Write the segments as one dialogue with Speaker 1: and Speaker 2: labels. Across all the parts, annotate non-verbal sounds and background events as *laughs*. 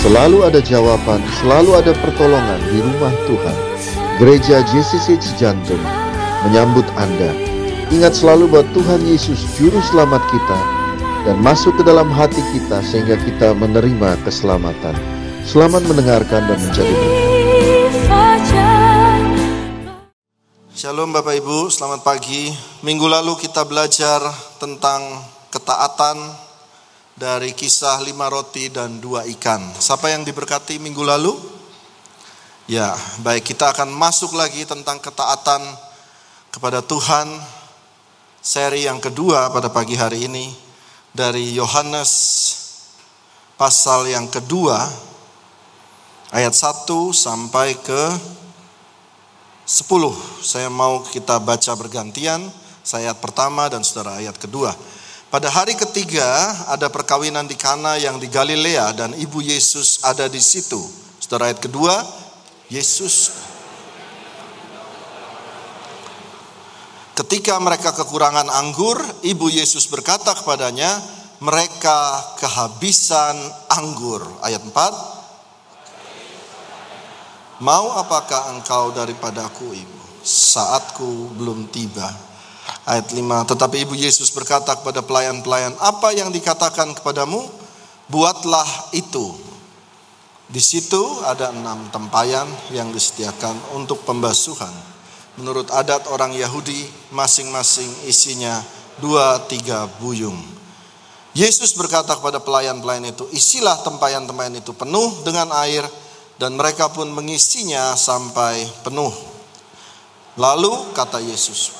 Speaker 1: Selalu ada jawaban, selalu ada pertolongan di rumah Tuhan. Gereja JCC Cijantung menyambut Anda. Ingat selalu bahwa Tuhan Yesus juru selamat kita dan masuk ke dalam hati kita sehingga kita menerima keselamatan. Selamat mendengarkan dan menjadi
Speaker 2: Shalom Bapak Ibu, selamat pagi. Minggu lalu kita belajar tentang ketaatan dari kisah lima roti dan dua ikan. Siapa yang diberkati minggu lalu? Ya, baik kita akan masuk lagi tentang ketaatan kepada Tuhan. Seri yang kedua pada pagi hari ini dari Yohanes pasal yang kedua ayat 1 sampai ke 10. Saya mau kita baca bergantian, saya ayat pertama dan saudara ayat kedua. Pada hari ketiga ada perkawinan di Kana yang di Galilea dan ibu Yesus ada di situ. Saudara ayat kedua, Yesus Ketika mereka kekurangan anggur, ibu Yesus berkata kepadanya, mereka kehabisan anggur. Ayat 4. Mau apakah engkau daripadaku ibu? Saatku belum tiba ayat 5. Tetapi Ibu Yesus berkata kepada pelayan-pelayan, apa yang dikatakan kepadamu, buatlah itu. Di situ ada enam tempayan yang disediakan untuk pembasuhan. Menurut adat orang Yahudi, masing-masing isinya dua tiga buyung. Yesus berkata kepada pelayan-pelayan itu, isilah tempayan-tempayan itu penuh dengan air, dan mereka pun mengisinya sampai penuh. Lalu kata Yesus,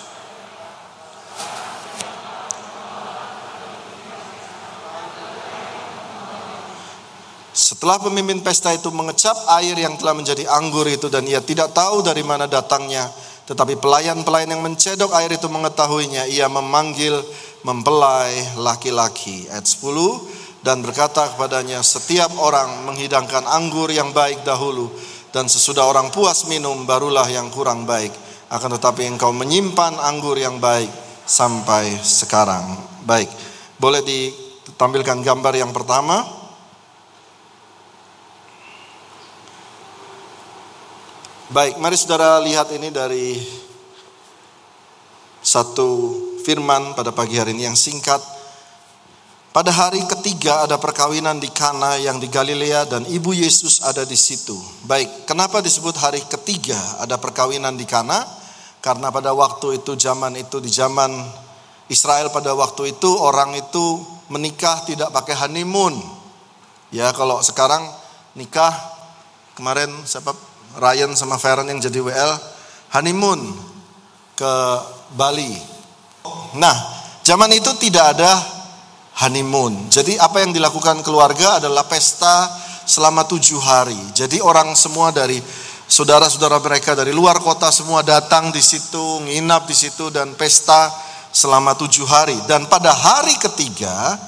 Speaker 2: Setelah pemimpin pesta itu mengecap air yang telah menjadi anggur itu dan ia tidak tahu dari mana datangnya, tetapi pelayan-pelayan yang mencedok air itu mengetahuinya, ia memanggil mempelai laki-laki. Ayat 10 dan berkata kepadanya, setiap orang menghidangkan anggur yang baik dahulu dan sesudah orang puas minum barulah yang kurang baik. Akan tetapi engkau menyimpan anggur yang baik sampai sekarang. Baik. Boleh ditampilkan gambar yang pertama? Baik, mari saudara lihat ini dari satu firman pada pagi hari ini yang singkat. Pada hari ketiga ada perkawinan di Kana yang di Galilea dan ibu Yesus ada di situ. Baik, kenapa disebut hari ketiga ada perkawinan di Kana? Karena pada waktu itu zaman itu di zaman Israel pada waktu itu orang itu menikah tidak pakai honeymoon. Ya, kalau sekarang nikah kemarin siapa Ryan sama Feren yang jadi WL honeymoon ke Bali. Nah, zaman itu tidak ada honeymoon. Jadi apa yang dilakukan keluarga adalah pesta selama tujuh hari. Jadi orang semua dari saudara-saudara mereka dari luar kota semua datang di situ, nginap di situ dan pesta selama tujuh hari. Dan pada hari ketiga,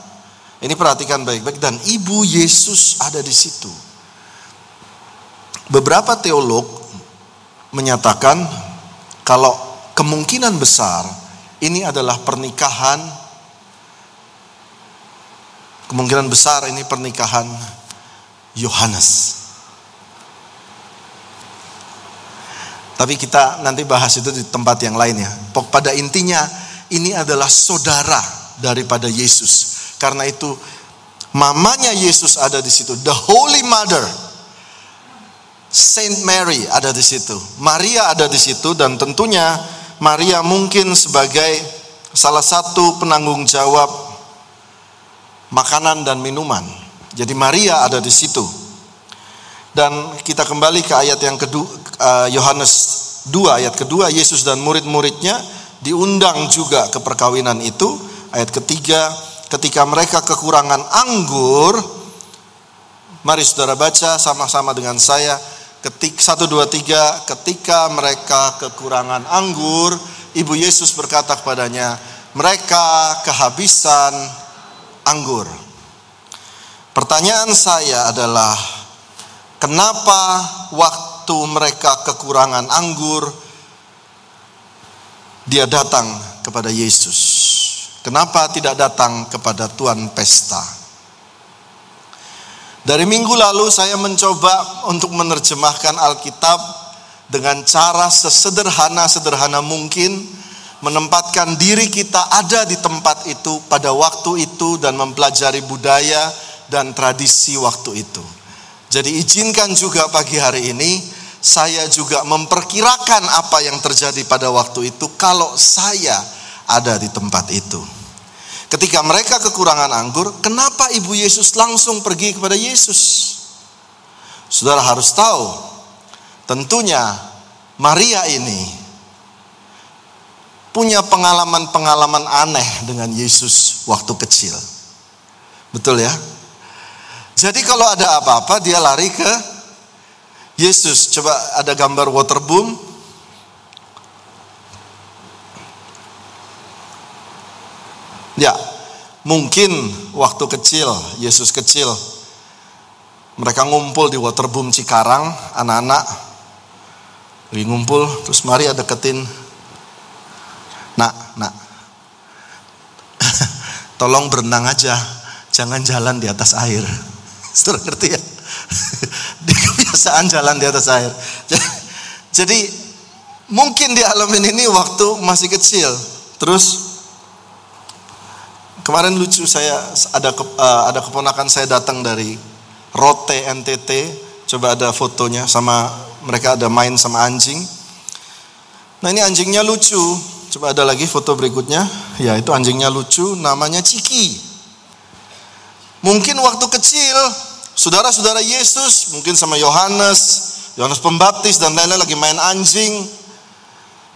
Speaker 2: ini perhatikan baik-baik dan ibu Yesus ada di situ. Beberapa teolog menyatakan kalau kemungkinan besar ini adalah pernikahan kemungkinan besar ini pernikahan Yohanes. Tapi kita nanti bahas itu di tempat yang lain ya. Pada intinya ini adalah saudara daripada Yesus. Karena itu mamanya Yesus ada di situ, the Holy Mother Saint Mary ada di situ. Maria ada di situ dan tentunya Maria mungkin sebagai salah satu penanggung jawab makanan dan minuman. Jadi Maria ada di situ. Dan kita kembali ke ayat yang kedua eh, Yohanes 2 ayat kedua Yesus dan murid-muridnya diundang juga ke perkawinan itu. Ayat ketiga ketika mereka kekurangan anggur Mari saudara baca sama-sama dengan saya ketik satu dua tiga. Ketika mereka kekurangan anggur ibu Yesus berkata kepadanya mereka kehabisan anggur. Pertanyaan saya adalah kenapa waktu mereka kekurangan anggur dia datang kepada Yesus? Kenapa tidak datang kepada tuan pesta Dari minggu lalu saya mencoba untuk menerjemahkan Alkitab dengan cara sesederhana-sederhana mungkin menempatkan diri kita ada di tempat itu pada waktu itu dan mempelajari budaya dan tradisi waktu itu. Jadi izinkan juga pagi hari ini saya juga memperkirakan apa yang terjadi pada waktu itu kalau saya ada di tempat itu. Ketika mereka kekurangan anggur, kenapa ibu Yesus langsung pergi kepada Yesus? Saudara harus tahu, tentunya Maria ini punya pengalaman-pengalaman aneh dengan Yesus waktu kecil. Betul ya? Jadi kalau ada apa-apa dia lari ke Yesus. Coba ada gambar waterboom. Ya, mungkin waktu kecil, Yesus kecil, mereka ngumpul di waterboom Cikarang, anak-anak lagi ngumpul, terus Maria deketin, nak, nak, *laughs* tolong berenang aja, jangan jalan di atas air. *laughs* Saudara ngerti ya? *laughs* Di kebiasaan jalan di atas air. Jadi mungkin di alamin ini waktu masih kecil, terus Kemarin lucu saya ada uh, ada keponakan saya datang dari Rote NTT, coba ada fotonya sama mereka ada main sama anjing. Nah ini anjingnya lucu, coba ada lagi foto berikutnya. Ya itu anjingnya lucu, namanya Ciki. Mungkin waktu kecil saudara-saudara Yesus mungkin sama Yohanes, Yohanes Pembaptis dan lain-lain lagi main anjing.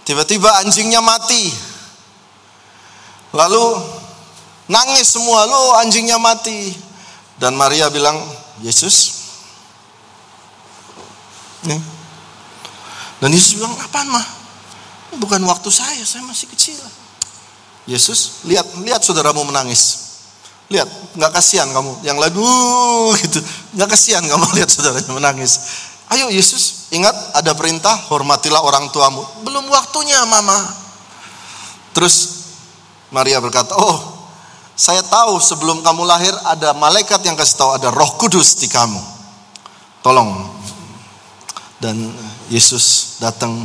Speaker 2: Tiba-tiba anjingnya mati. Lalu Nangis semua, lo anjingnya mati. Dan Maria bilang, Yesus. Nih. Dan Yesus bilang, apaan mah? Bukan waktu saya, saya masih kecil. Yesus, lihat, lihat saudaramu menangis. Lihat, nggak kasihan kamu. Yang lain, uh, *laughs* gitu. Nggak kasihan kamu lihat saudaranya menangis. Ayo Yesus, ingat ada perintah, hormatilah orang tuamu. Belum waktunya mama. Terus Maria berkata, oh saya tahu sebelum kamu lahir ada malaikat yang kasih tahu ada Roh Kudus di kamu. Tolong. Dan Yesus datang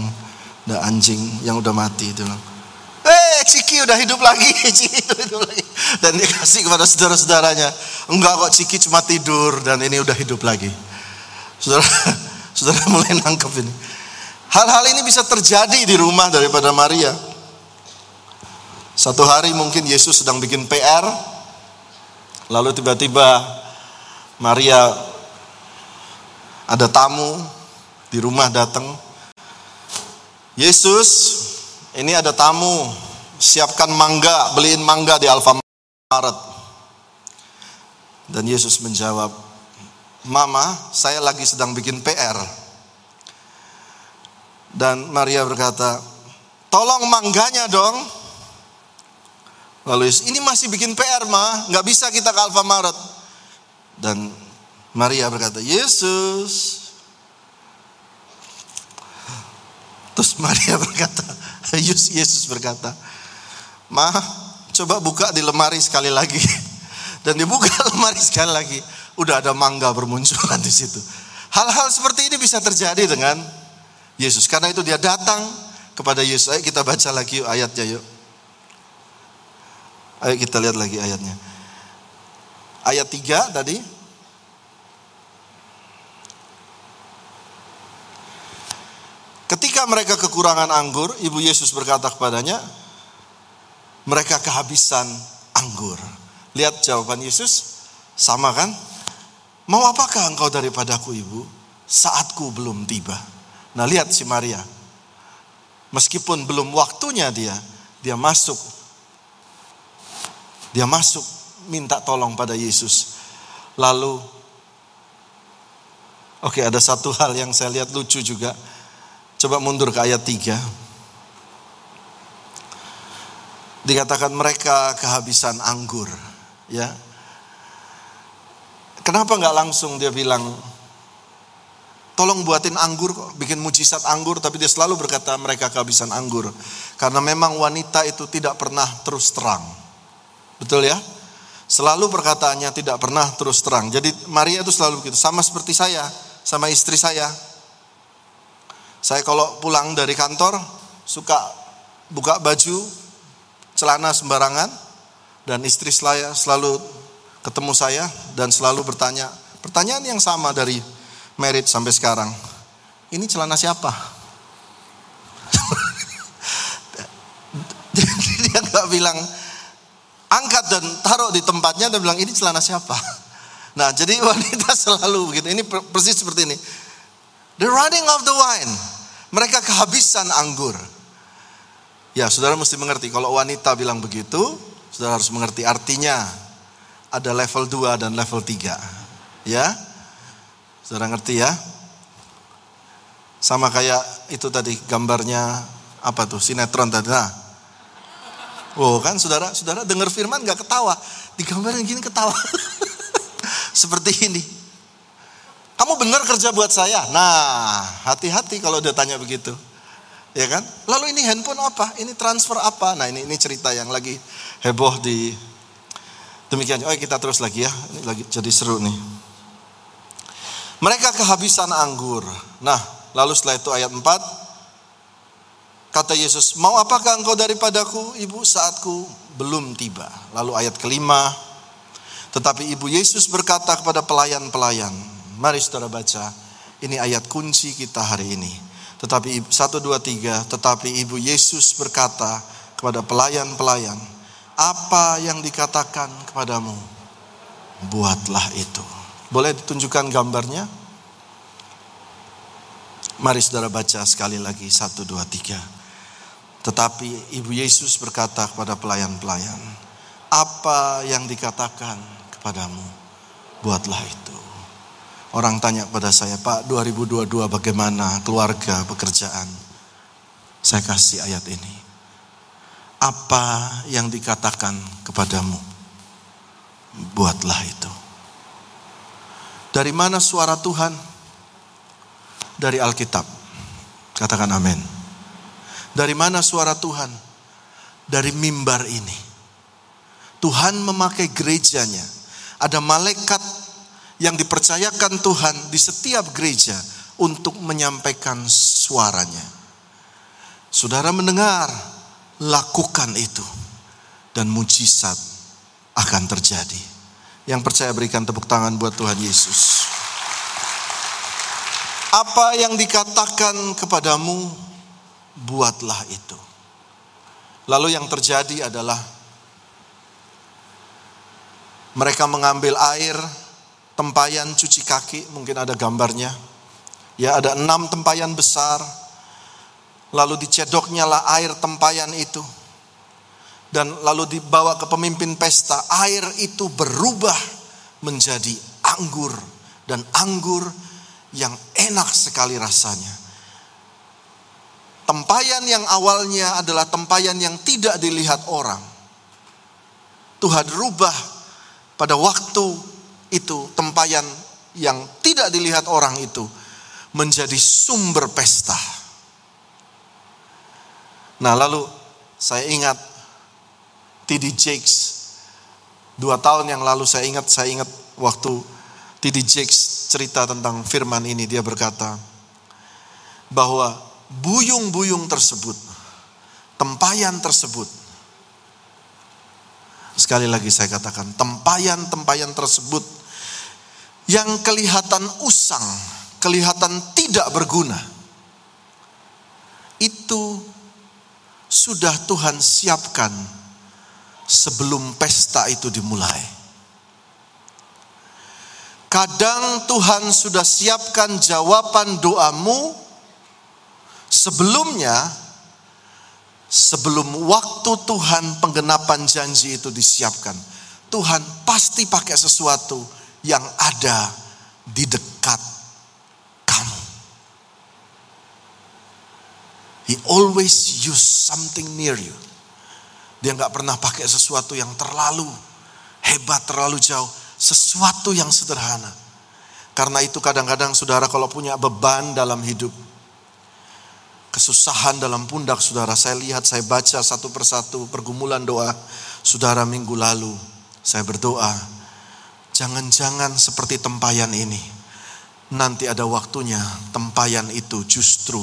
Speaker 2: ada anjing yang udah mati itu Eh, Ciki udah hidup lagi, *laughs* Ciki udah hidup lagi. Dan dia kasih kepada saudara-saudaranya. Enggak kok Ciki cuma tidur dan ini udah hidup lagi. Saudara, *laughs* saudara mulai nangkep ini. Hal-hal ini bisa terjadi di rumah daripada Maria. Satu hari mungkin Yesus sedang bikin PR, lalu tiba-tiba Maria ada tamu di rumah datang. Yesus, ini ada tamu, siapkan mangga, beliin mangga di Alfamart. Dan Yesus menjawab, Mama, saya lagi sedang bikin PR. Dan Maria berkata, tolong mangganya dong. Lalu ini masih bikin PR mah, nggak bisa kita ke Alfamaret. Dan Maria berkata, Yesus. Terus Maria *laughs* berkata, Yesus berkata, Ma, coba buka di lemari sekali lagi. *laughs* Dan dibuka *laughs* lemari sekali lagi, udah ada mangga bermunculan di situ. Hal-hal seperti ini bisa terjadi dengan Yesus. Karena itu dia datang kepada Yesus. Ayo kita baca lagi yuk ayatnya yuk. Ayo kita lihat lagi ayatnya. Ayat 3 tadi. Ketika mereka kekurangan anggur, Ibu Yesus berkata kepadanya, mereka kehabisan anggur. Lihat jawaban Yesus, sama kan? Mau apakah engkau daripadaku ibu? Saatku belum tiba. Nah lihat si Maria. Meskipun belum waktunya dia, dia masuk dia masuk minta tolong pada Yesus. Lalu Oke, okay, ada satu *laughs* hal yang saya lihat lucu juga. Coba mundur ke ayat 3. Dikatakan mereka kehabisan anggur, ya. Kenapa nggak langsung dia bilang, tolong buatin anggur bikin mujizat anggur, tapi dia selalu berkata mereka kehabisan anggur. Karena memang wanita itu tidak pernah terus terang. Betul ya? Selalu perkataannya tidak pernah terus terang. Jadi Maria itu selalu begitu. Sama seperti saya, sama istri saya. Saya kalau pulang dari kantor suka buka baju, celana sembarangan. Dan istri saya selalu ketemu saya dan selalu bertanya. Pertanyaan yang sama dari merit sampai sekarang. Ini celana siapa? *laughs* Dia nggak bilang, angkat dan taruh di tempatnya dan bilang ini celana siapa? *laughs* Nah, jadi *laughs* wanita selalu begitu. Ini persis seperti ini. The running of the wine. Mereka kehabisan anggur. Ya, saudara mesti mengerti kalau wanita bilang begitu, saudara harus mengerti artinya ada level 2 dan level 3. Ya. Saudara ngerti ya? Sama kayak itu tadi gambarnya apa tuh sinetron tadi. Nah, Oh kan saudara, saudara dengar firman gak ketawa. Digambarin gini ketawa. *laughs* Seperti ini. Kamu benar kerja buat saya? Nah, hati-hati kalau dia tanya begitu. Ya kan? Lalu ini handphone apa? Ini transfer apa? Nah ini ini cerita yang lagi heboh di demikian. Oh kita terus lagi ya. Ini lagi jadi seru nih. Mereka kehabisan anggur. Nah, lalu setelah itu ayat 4 Kata Yesus, mau apakah engkau daripadaku ibu saatku belum tiba. Lalu ayat kelima, tetapi ibu Yesus berkata kepada pelayan-pelayan, mari saudara baca, ini ayat kunci kita hari ini. Tetapi satu dua tiga, tetapi ibu Yesus berkata kepada pelayan-pelayan, apa yang dikatakan kepadamu, buatlah itu. Boleh ditunjukkan gambarnya? Mari saudara baca sekali lagi, satu dua tiga. Tetapi Ibu Yesus berkata kepada pelayan-pelayan, apa yang dikatakan kepadamu, buatlah itu. Orang tanya kepada saya, Pak 2022 bagaimana keluarga, pekerjaan? Saya kasih ayat ini. Apa yang dikatakan kepadamu, buatlah itu. Dari mana suara Tuhan? Dari Alkitab. Katakan amin. Dari mana suara Tuhan? Dari mimbar ini. Tuhan memakai gerejanya. Ada malaikat yang dipercayakan Tuhan di setiap gereja untuk menyampaikan suaranya. Saudara mendengar, lakukan itu. Dan mujizat akan terjadi. Yang percaya berikan tepuk tangan buat Tuhan Yesus. Apa yang dikatakan kepadamu buatlah itu. Lalu yang terjadi adalah mereka mengambil air tempayan cuci kaki, mungkin ada gambarnya. Ya, ada enam tempayan besar. Lalu dicedoknya lah air tempayan itu. Dan lalu dibawa ke pemimpin pesta. Air itu berubah menjadi anggur. Dan anggur yang enak sekali rasanya. Tempayan yang awalnya adalah tempayan yang tidak dilihat orang. Tuhan rubah pada waktu itu tempayan yang tidak dilihat orang itu menjadi sumber pesta. Nah lalu saya ingat T.D. Jakes dua tahun yang lalu saya ingat saya ingat waktu T.D. Jakes cerita tentang firman ini dia berkata bahwa buyung-buyung tersebut, tempayan tersebut, sekali lagi saya katakan, tempayan-tempayan tersebut yang kelihatan usang, kelihatan tidak berguna, itu sudah Tuhan siapkan sebelum pesta itu dimulai. Kadang Tuhan sudah siapkan jawaban doamu Sebelumnya, sebelum waktu Tuhan penggenapan janji itu disiapkan, Tuhan pasti pakai sesuatu yang ada di dekat kamu. He always use something near you. Dia nggak pernah pakai sesuatu yang terlalu hebat, terlalu jauh. Sesuatu yang sederhana. Karena itu kadang-kadang saudara kalau punya beban dalam hidup, kesusahan dalam pundak saudara. Saya lihat, saya baca satu persatu pergumulan doa saudara minggu lalu. Saya berdoa, jangan-jangan seperti tempayan ini. Nanti ada waktunya tempayan itu justru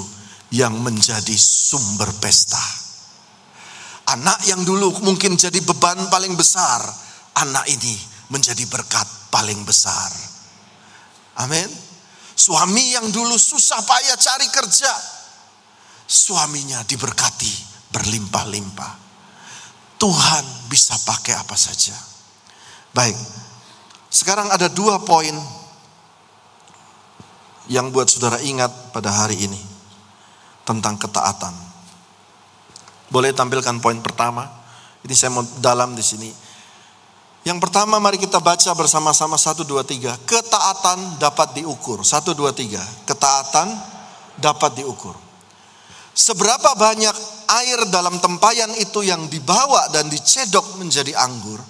Speaker 2: yang menjadi sumber pesta. Anak yang dulu mungkin jadi beban paling besar, anak ini menjadi berkat paling besar. Amin. Suami yang dulu susah payah cari kerja, suaminya diberkati berlimpah-limpah. Tuhan bisa pakai apa saja. Baik, sekarang ada dua poin yang buat saudara ingat pada hari ini tentang ketaatan. Boleh tampilkan poin pertama? Ini saya mau dalam di sini. Yang pertama mari kita baca bersama-sama 1 2 3. Ketaatan dapat diukur. 1 2 3. Ketaatan dapat diukur. Seberapa banyak air dalam tempayan itu yang dibawa dan dicedok menjadi anggur,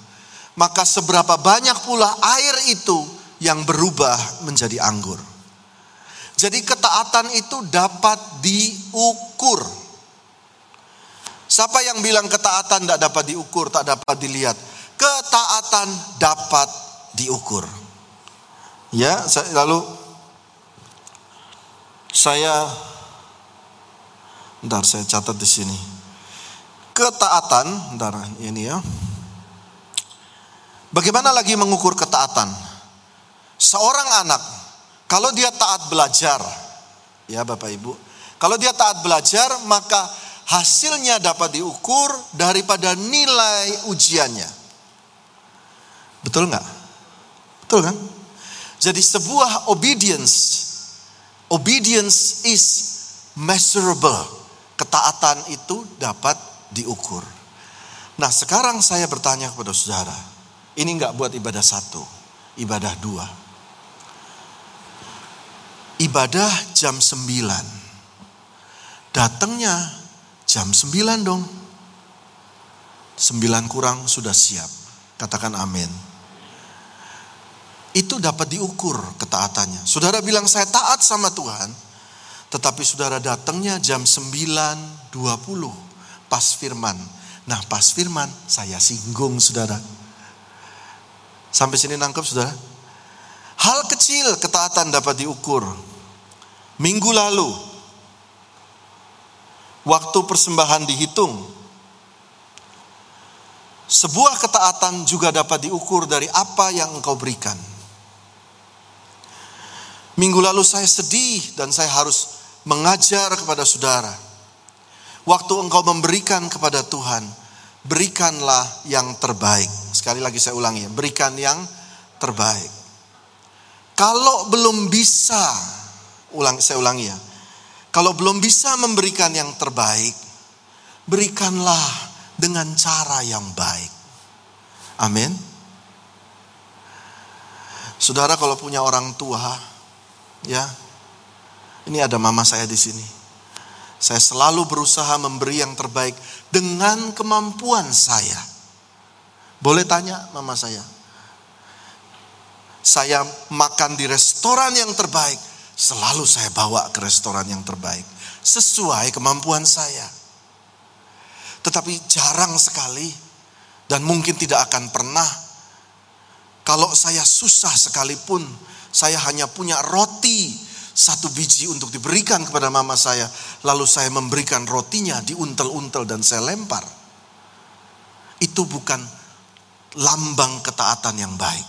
Speaker 2: maka seberapa banyak pula air itu yang berubah menjadi anggur. Jadi ketaatan itu dapat diukur. Siapa yang bilang ketaatan tidak dapat diukur, tak dapat dilihat? Ketaatan dapat diukur. Ya, lalu saya Ntar saya catat di sini. Ketaatan, ntar ini ya. Bagaimana lagi mengukur ketaatan? Seorang anak, kalau dia taat belajar, ya Bapak Ibu, kalau dia taat belajar, maka hasilnya dapat diukur daripada nilai ujiannya. Betul nggak? Betul kan? Jadi sebuah obedience, obedience is measurable. Ketaatan itu dapat diukur. Nah sekarang saya bertanya kepada saudara, ini nggak buat ibadah satu, ibadah dua. Ibadah jam sembilan. Datangnya jam sembilan dong. Sembilan kurang sudah siap. Katakan amin. Itu dapat diukur ketaatannya. Saudara bilang saya taat sama Tuhan. Tetapi saudara datangnya jam 9.20 pas firman. Nah pas firman saya singgung saudara. Sampai sini nangkep saudara? Hal kecil ketaatan dapat diukur. Minggu lalu, waktu persembahan dihitung, sebuah ketaatan juga dapat diukur dari apa yang engkau berikan. Minggu lalu saya sedih dan saya harus mengajar kepada saudara. Waktu engkau memberikan kepada Tuhan, berikanlah yang terbaik. Sekali lagi saya ulangi berikan yang terbaik. Kalau belum bisa, ulang saya ulangi ya. Kalau belum bisa memberikan yang terbaik, berikanlah dengan cara yang baik. Amin. Saudara kalau punya orang tua, ya, ini ada mama saya di sini. Saya selalu berusaha memberi yang terbaik dengan kemampuan saya. Boleh tanya mama saya. Saya makan di restoran yang terbaik, selalu saya bawa ke restoran yang terbaik sesuai kemampuan saya. Tetapi jarang sekali dan mungkin tidak akan pernah kalau saya susah sekalipun, saya hanya punya roti satu biji untuk diberikan kepada mama saya. Lalu saya memberikan rotinya, diuntel-untel dan saya lempar. Itu bukan lambang ketaatan yang baik.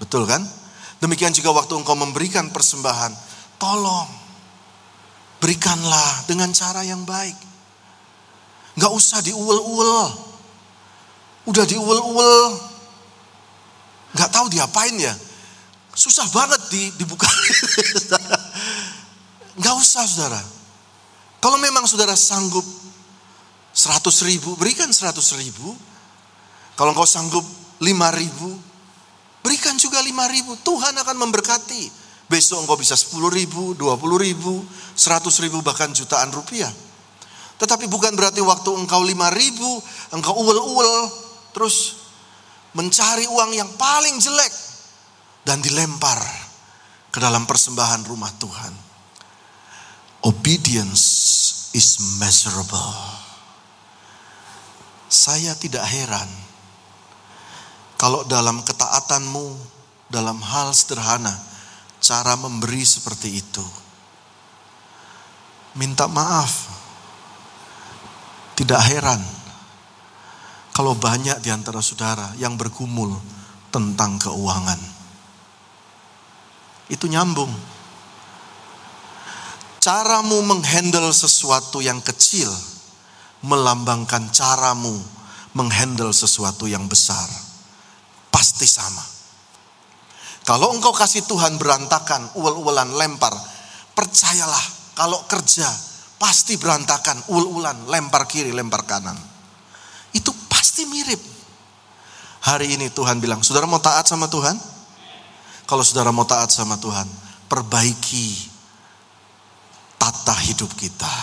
Speaker 2: Betul kan? Demikian juga waktu engkau memberikan persembahan. Tolong, berikanlah dengan cara yang baik. Gak usah diuel-uel. Udah diuel-uel. Gak tahu diapain ya. Susah banget dibuka. *laughs* Gak usah saudara. Kalau memang saudara sanggup 100 ribu, berikan 100 ribu. Kalau engkau sanggup 5 ribu, berikan juga 5 ribu. Tuhan akan memberkati. Besok engkau bisa 10 ribu, 20 ribu, 100 ribu, bahkan jutaan rupiah. Tetapi bukan berarti waktu engkau 5 ribu, engkau uel-uel, terus mencari uang yang paling jelek dan dilempar ke dalam persembahan rumah Tuhan. Obedience is measurable. Saya tidak heran Kalau dalam ketaatanmu, dalam hal sederhana, cara memberi seperti itu, minta maaf. Tidak heran kalau banyak di antara saudara yang bergumul tentang keuangan. Itu nyambung. Caramu menghandle sesuatu yang kecil melambangkan caramu menghandle sesuatu yang besar. Pasti sama. Kalau engkau kasih Tuhan berantakan, uel-uelan, lempar, percayalah kalau kerja pasti berantakan, uel-ulan, lempar kiri, lempar kanan. Itu pasti mirip. Hari ini Tuhan bilang, saudara mau taat sama Tuhan? Kalau saudara mau taat sama Tuhan, perbaiki tata hidup kita.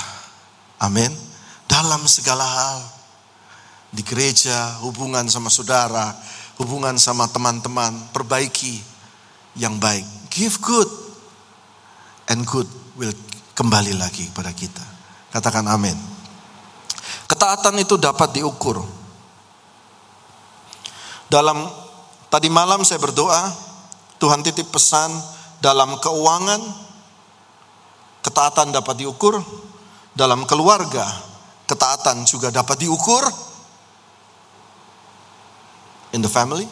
Speaker 2: Amin. Dalam segala hal. Di gereja, hubungan sama saudara, hubungan sama teman-teman, perbaiki yang baik. Give good. And good will kembali lagi kepada kita. Katakan amin. Ketaatan itu dapat diukur. Dalam tadi malam saya berdoa, Tuhan titip pesan dalam keuangan, Ketaatan dapat diukur dalam keluarga. Ketaatan juga dapat diukur in the family.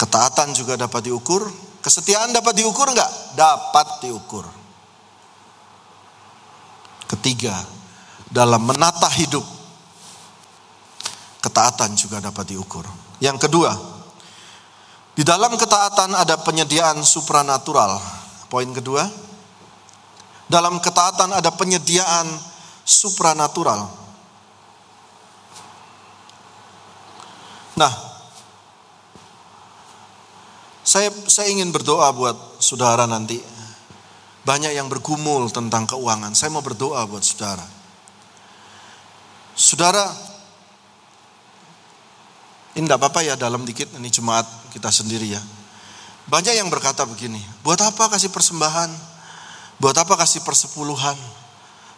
Speaker 2: Ketaatan juga dapat diukur. Kesetiaan dapat diukur enggak? Dapat diukur. Ketiga, dalam menata hidup, ketaatan juga dapat diukur. Yang kedua, di dalam ketaatan ada penyediaan supranatural Poin kedua, dalam ketaatan ada penyediaan supranatural. Nah, saya saya ingin berdoa buat saudara nanti. Banyak yang bergumul tentang keuangan. Saya mau berdoa buat saudara. Saudara, ini tidak apa-apa ya dalam dikit, ini jemaat kita sendiri ya. Banyak yang berkata begini, buat apa kasih persembahan? Buat apa kasih persepuluhan?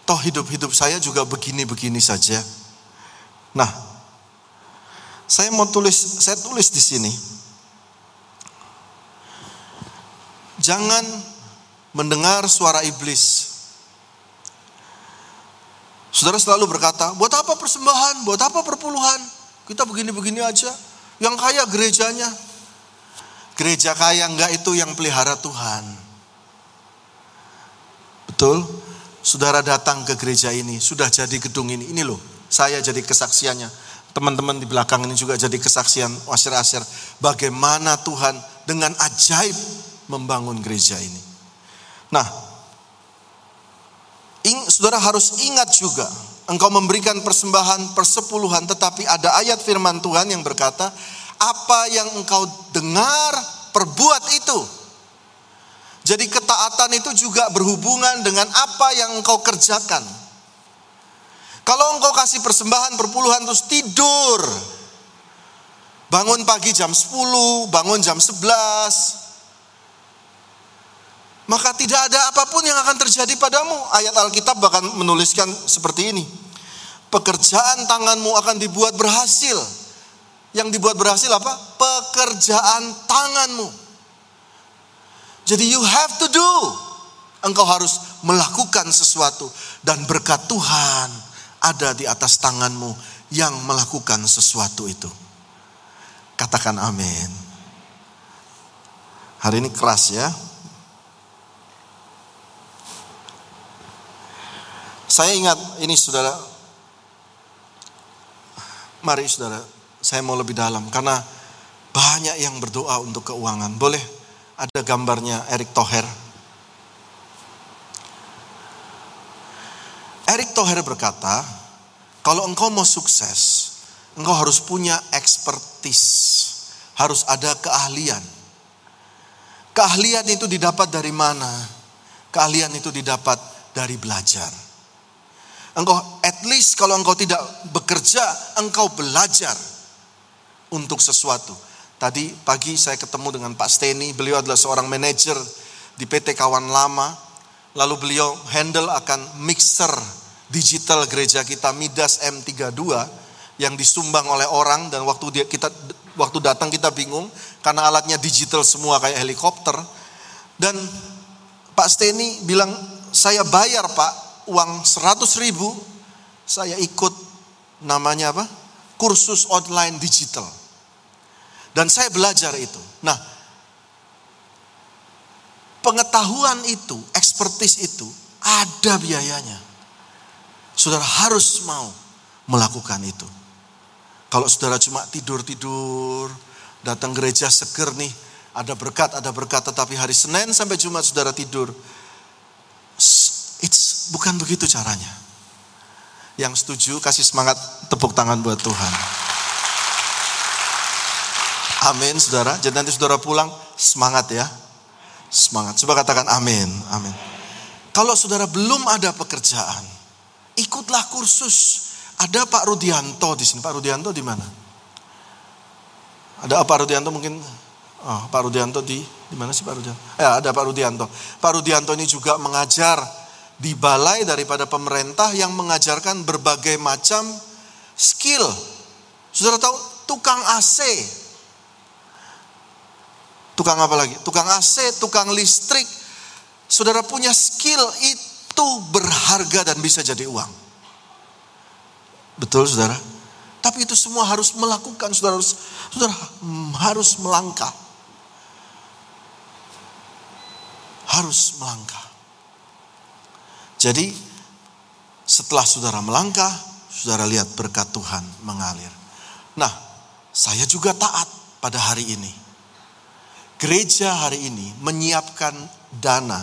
Speaker 2: Toh hidup-hidup saya juga begini-begini saja. Nah, saya mau tulis, saya tulis di sini. Jangan mendengar suara iblis. Saudara selalu berkata, buat apa persembahan, buat apa perpuluhan? Kita begini-begini aja. Yang kaya gerejanya, Gereja kaya enggak itu yang pelihara Tuhan. Betul? Saudara datang ke gereja ini, sudah jadi gedung ini. Ini loh, saya jadi kesaksiannya. Teman-teman di belakang ini juga jadi kesaksian wasir-asir. Bagaimana Tuhan dengan ajaib membangun gereja ini. Nah, ing, saudara harus ingat juga, engkau memberikan persembahan persepuluhan, tetapi ada ayat firman Tuhan yang berkata, apa yang engkau dengar, perbuat itu. Jadi ketaatan itu juga berhubungan dengan apa yang engkau kerjakan. Kalau engkau kasih persembahan perpuluhan terus tidur. Bangun pagi jam 10, bangun jam 11. Maka tidak ada apa pun yang akan terjadi padamu. Ayat Alkitab bahkan menuliskan seperti ini. Pekerjaan tanganmu akan dibuat berhasil yang dibuat berhasil apa? Pekerjaan tanganmu. Jadi you have to do. Engkau harus melakukan sesuatu dan berkat Tuhan ada di atas tanganmu yang melakukan sesuatu itu. Katakan amin. Hari ini keras ya. Saya ingat ini saudara. Mari saudara saya mau lebih dalam karena banyak yang berdoa untuk keuangan. Boleh ada gambarnya Eric Thoher. Eric Thoher berkata, kalau engkau mau sukses, engkau harus punya expertise, harus ada keahlian. Keahlian itu didapat dari mana? Keahlian itu didapat dari belajar. Engkau at least kalau engkau tidak bekerja, engkau belajar untuk sesuatu. Tadi pagi saya ketemu dengan Pak Steny, beliau adalah seorang manajer di PT Kawan Lama. Lalu beliau handle akan mixer digital gereja kita Midas M32 yang disumbang oleh orang dan waktu dia kita waktu datang kita bingung karena alatnya digital semua kayak helikopter dan Pak Steny bilang saya bayar Pak uang 100 ribu saya ikut namanya apa kursus online digital dan saya belajar itu nah pengetahuan itu expertise itu ada biayanya saudara harus mau melakukan itu kalau saudara cuma tidur-tidur, datang gereja seger nih, ada berkat, ada berkat, tetapi hari Senin sampai Jumat saudara tidur. It's bukan begitu caranya. Yang setuju kasih semangat tepuk tangan buat Tuhan. Amin saudara. Jadi nanti saudara pulang semangat ya. Semangat. Coba katakan amin. Amin. Kalau saudara belum ada pekerjaan, ikutlah kursus ada Pak Rudianto di sini. Pak Rudianto di mana? Ada Pak Rudianto mungkin oh, Pak Rudianto di di mana sih Pak Rudianto? Ya, ada Pak Rudianto. Pak Rudianto ini juga mengajar di balai daripada pemerintah yang mengajarkan berbagai macam skill. Saudara tahu tukang AC. Tukang apa lagi? Tukang AC, tukang listrik. Saudara punya skill itu berharga dan bisa jadi uang. Betul saudara? Tapi itu semua harus melakukan, saudara harus, saudara harus melangkah. Harus melangkah. Jadi setelah saudara melangkah, saudara lihat berkat Tuhan mengalir. Nah, saya juga taat pada hari ini. Gereja hari ini menyiapkan dana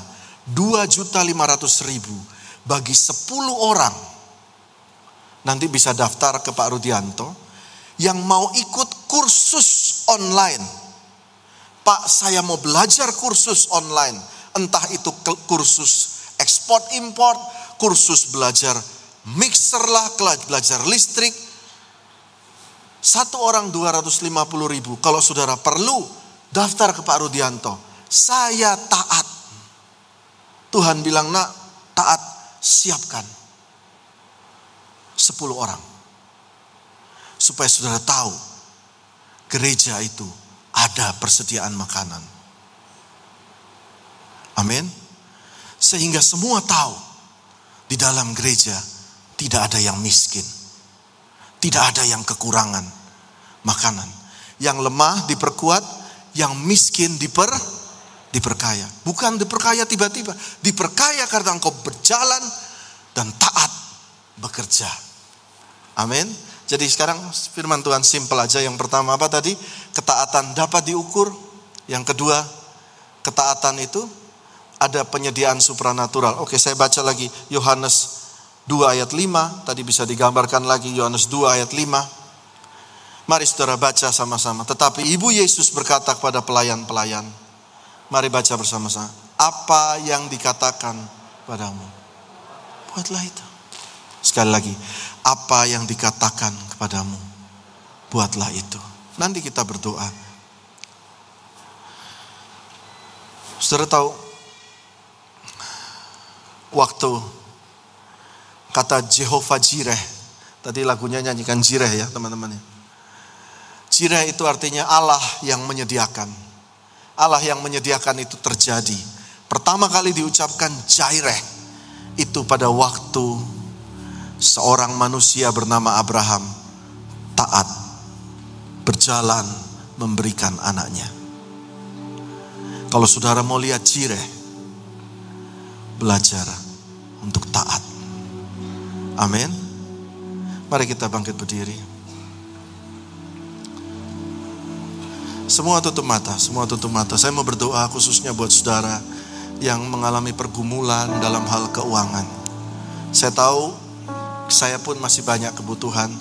Speaker 2: 2.500.000 bagi 10 orang nanti bisa daftar ke Pak Rudianto yang mau ikut kursus online. Pak, saya mau belajar kursus online. Entah itu kursus ekspor import, kursus belajar mixer lah, belajar listrik. Satu orang 250 ribu. Kalau saudara perlu, daftar ke Pak Rudianto. Saya taat. Tuhan bilang, nak, taat, siapkan 10 orang. Supaya saudara tahu gereja itu ada persediaan makanan. Amin. Sehingga semua tahu di dalam gereja tidak ada yang miskin. Tidak ada yang kekurangan makanan. Yang lemah diperkuat, yang miskin diper diperkaya. Bukan diperkaya tiba-tiba, diperkaya karena engkau berjalan dan taat bekerja. Amin. Jadi sekarang firman Tuhan simpel aja. Yang pertama apa tadi? Ketaatan dapat diukur. Yang kedua, ketaatan itu ada penyediaan supranatural. Oke, saya baca lagi Yohanes 2 ayat 5. Tadi bisa digambarkan lagi Yohanes 2 ayat 5. Mari saudara baca sama-sama. Tetapi Ibu Yesus berkata kepada pelayan-pelayan. Mari baca bersama-sama. Apa yang dikatakan padamu? Buatlah itu. Sekali lagi, apa yang dikatakan kepadamu, buatlah itu. Nanti kita berdoa. Saudara tahu, waktu kata Jehovah Jireh, tadi lagunya nyanyikan Jireh ya teman-teman ya. Jireh itu artinya Allah yang menyediakan. Allah yang menyediakan itu terjadi. Pertama kali diucapkan Jireh itu pada waktu seorang manusia bernama Abraham taat berjalan memberikan anaknya. Kalau saudara mau lihat Jireh, belajar untuk taat. Amin. Mari kita bangkit berdiri. Semua tutup mata, semua tutup mata. Saya mau berdoa khususnya buat saudara yang mengalami pergumulan dalam hal keuangan. Saya tahu saya pun masih banyak kebutuhan.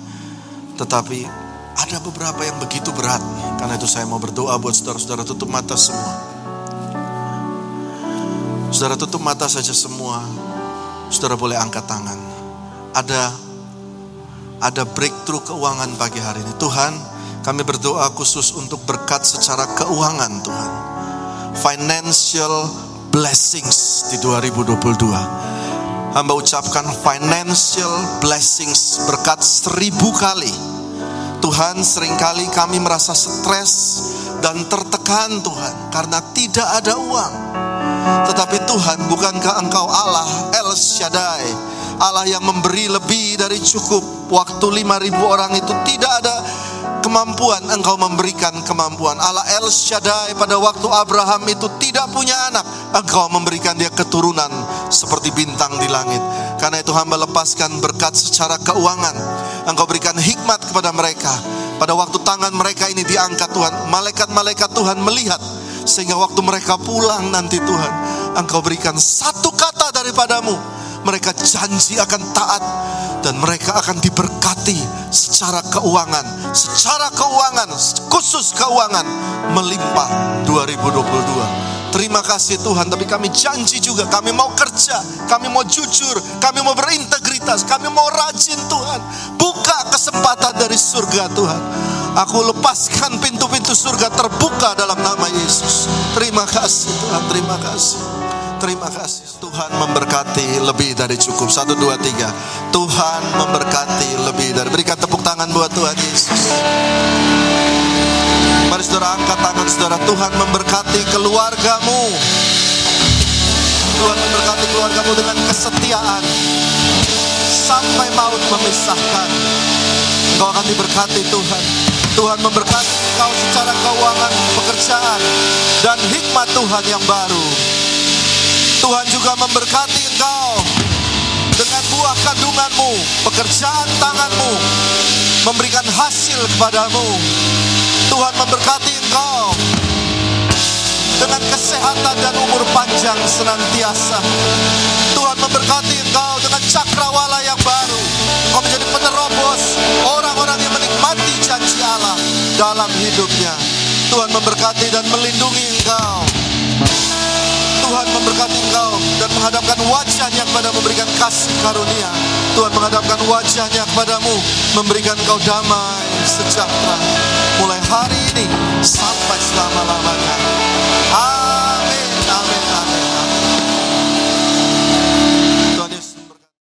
Speaker 2: Tetapi ada beberapa yang begitu berat. Karena itu saya mau berdoa buat saudara-saudara tutup mata semua. Saudara tutup mata saja semua. Saudara boleh angkat tangan. Ada ada breakthrough keuangan pagi hari ini. Tuhan, kami berdoa khusus untuk berkat secara keuangan Tuhan. Financial blessings di 2022 hamba ucapkan financial blessings berkat seribu kali Tuhan sering kali kami merasa stres dan tertekan Tuhan karena tidak ada uang. Tetapi Tuhan bukankah engkau Allah El Shaddai Allah yang memberi lebih dari cukup Waktu 5000 orang itu tidak ada kemampuan Engkau memberikan kemampuan. Allah El Shaddai pada waktu Abraham itu tidak punya anak Engkau memberikan dia keturunan seperti bintang di langit. Karena itu hamba lepaskan berkat secara keuangan. Engkau berikan hikmat kepada mereka. Pada waktu tangan mereka ini diangkat Tuhan, malaikat-malaikat Tuhan melihat sehingga waktu mereka pulang nanti Tuhan, Engkau berikan satu kata daripadamu. Mereka janji akan taat dan mereka akan diberkati secara keuangan, secara keuangan, khusus keuangan melimpah 2022. Terima kasih Tuhan, tapi kami janji juga kami mau kerja, kami mau jujur, kami mau berintegritas, kami mau rajin Tuhan. Buka kesempatan dari surga Tuhan. Aku lepaskan pintu-pintu surga terbuka dalam nama Yesus. Terima kasih Tuhan, terima kasih. Terima kasih. Tuhan memberkati lebih dari cukup. Satu, dua, tiga. Tuhan memberkati lebih dari. Berikan tepuk tangan buat Tuhan Yesus. Mari saudara angkat tangan saudara. Tuhan memberkati keluargamu. Tuhan memberkati keluargamu dengan kesetiaan. Sampai maut memisahkan. Engkau akan diberkati Tuhan. Tuhan memberkati engkau secara keuangan, pekerjaan, dan hikmat Tuhan yang baru. Tuhan juga memberkati engkau dengan buah kandunganmu, pekerjaan tanganmu, memberikan hasil kepadamu. Tuhan memberkati engkau dengan kesehatan dan umur panjang senantiasa. Tuhan memberkati engkau dengan cakrawala yang baru. Kau menjadi penerobos orang-orang yang menikmati janji Allah dalam hidupnya. Tuhan memberkati dan melindungi engkau. Tuhan memberkati engkau dan menghadapkan wajahnya kepada memberikan kasih karunia. Tuhan menghadapkan wajahnya kepadamu, memberikan engkau damai sejahtera. Mulai hari ini sampai selama-lamanya.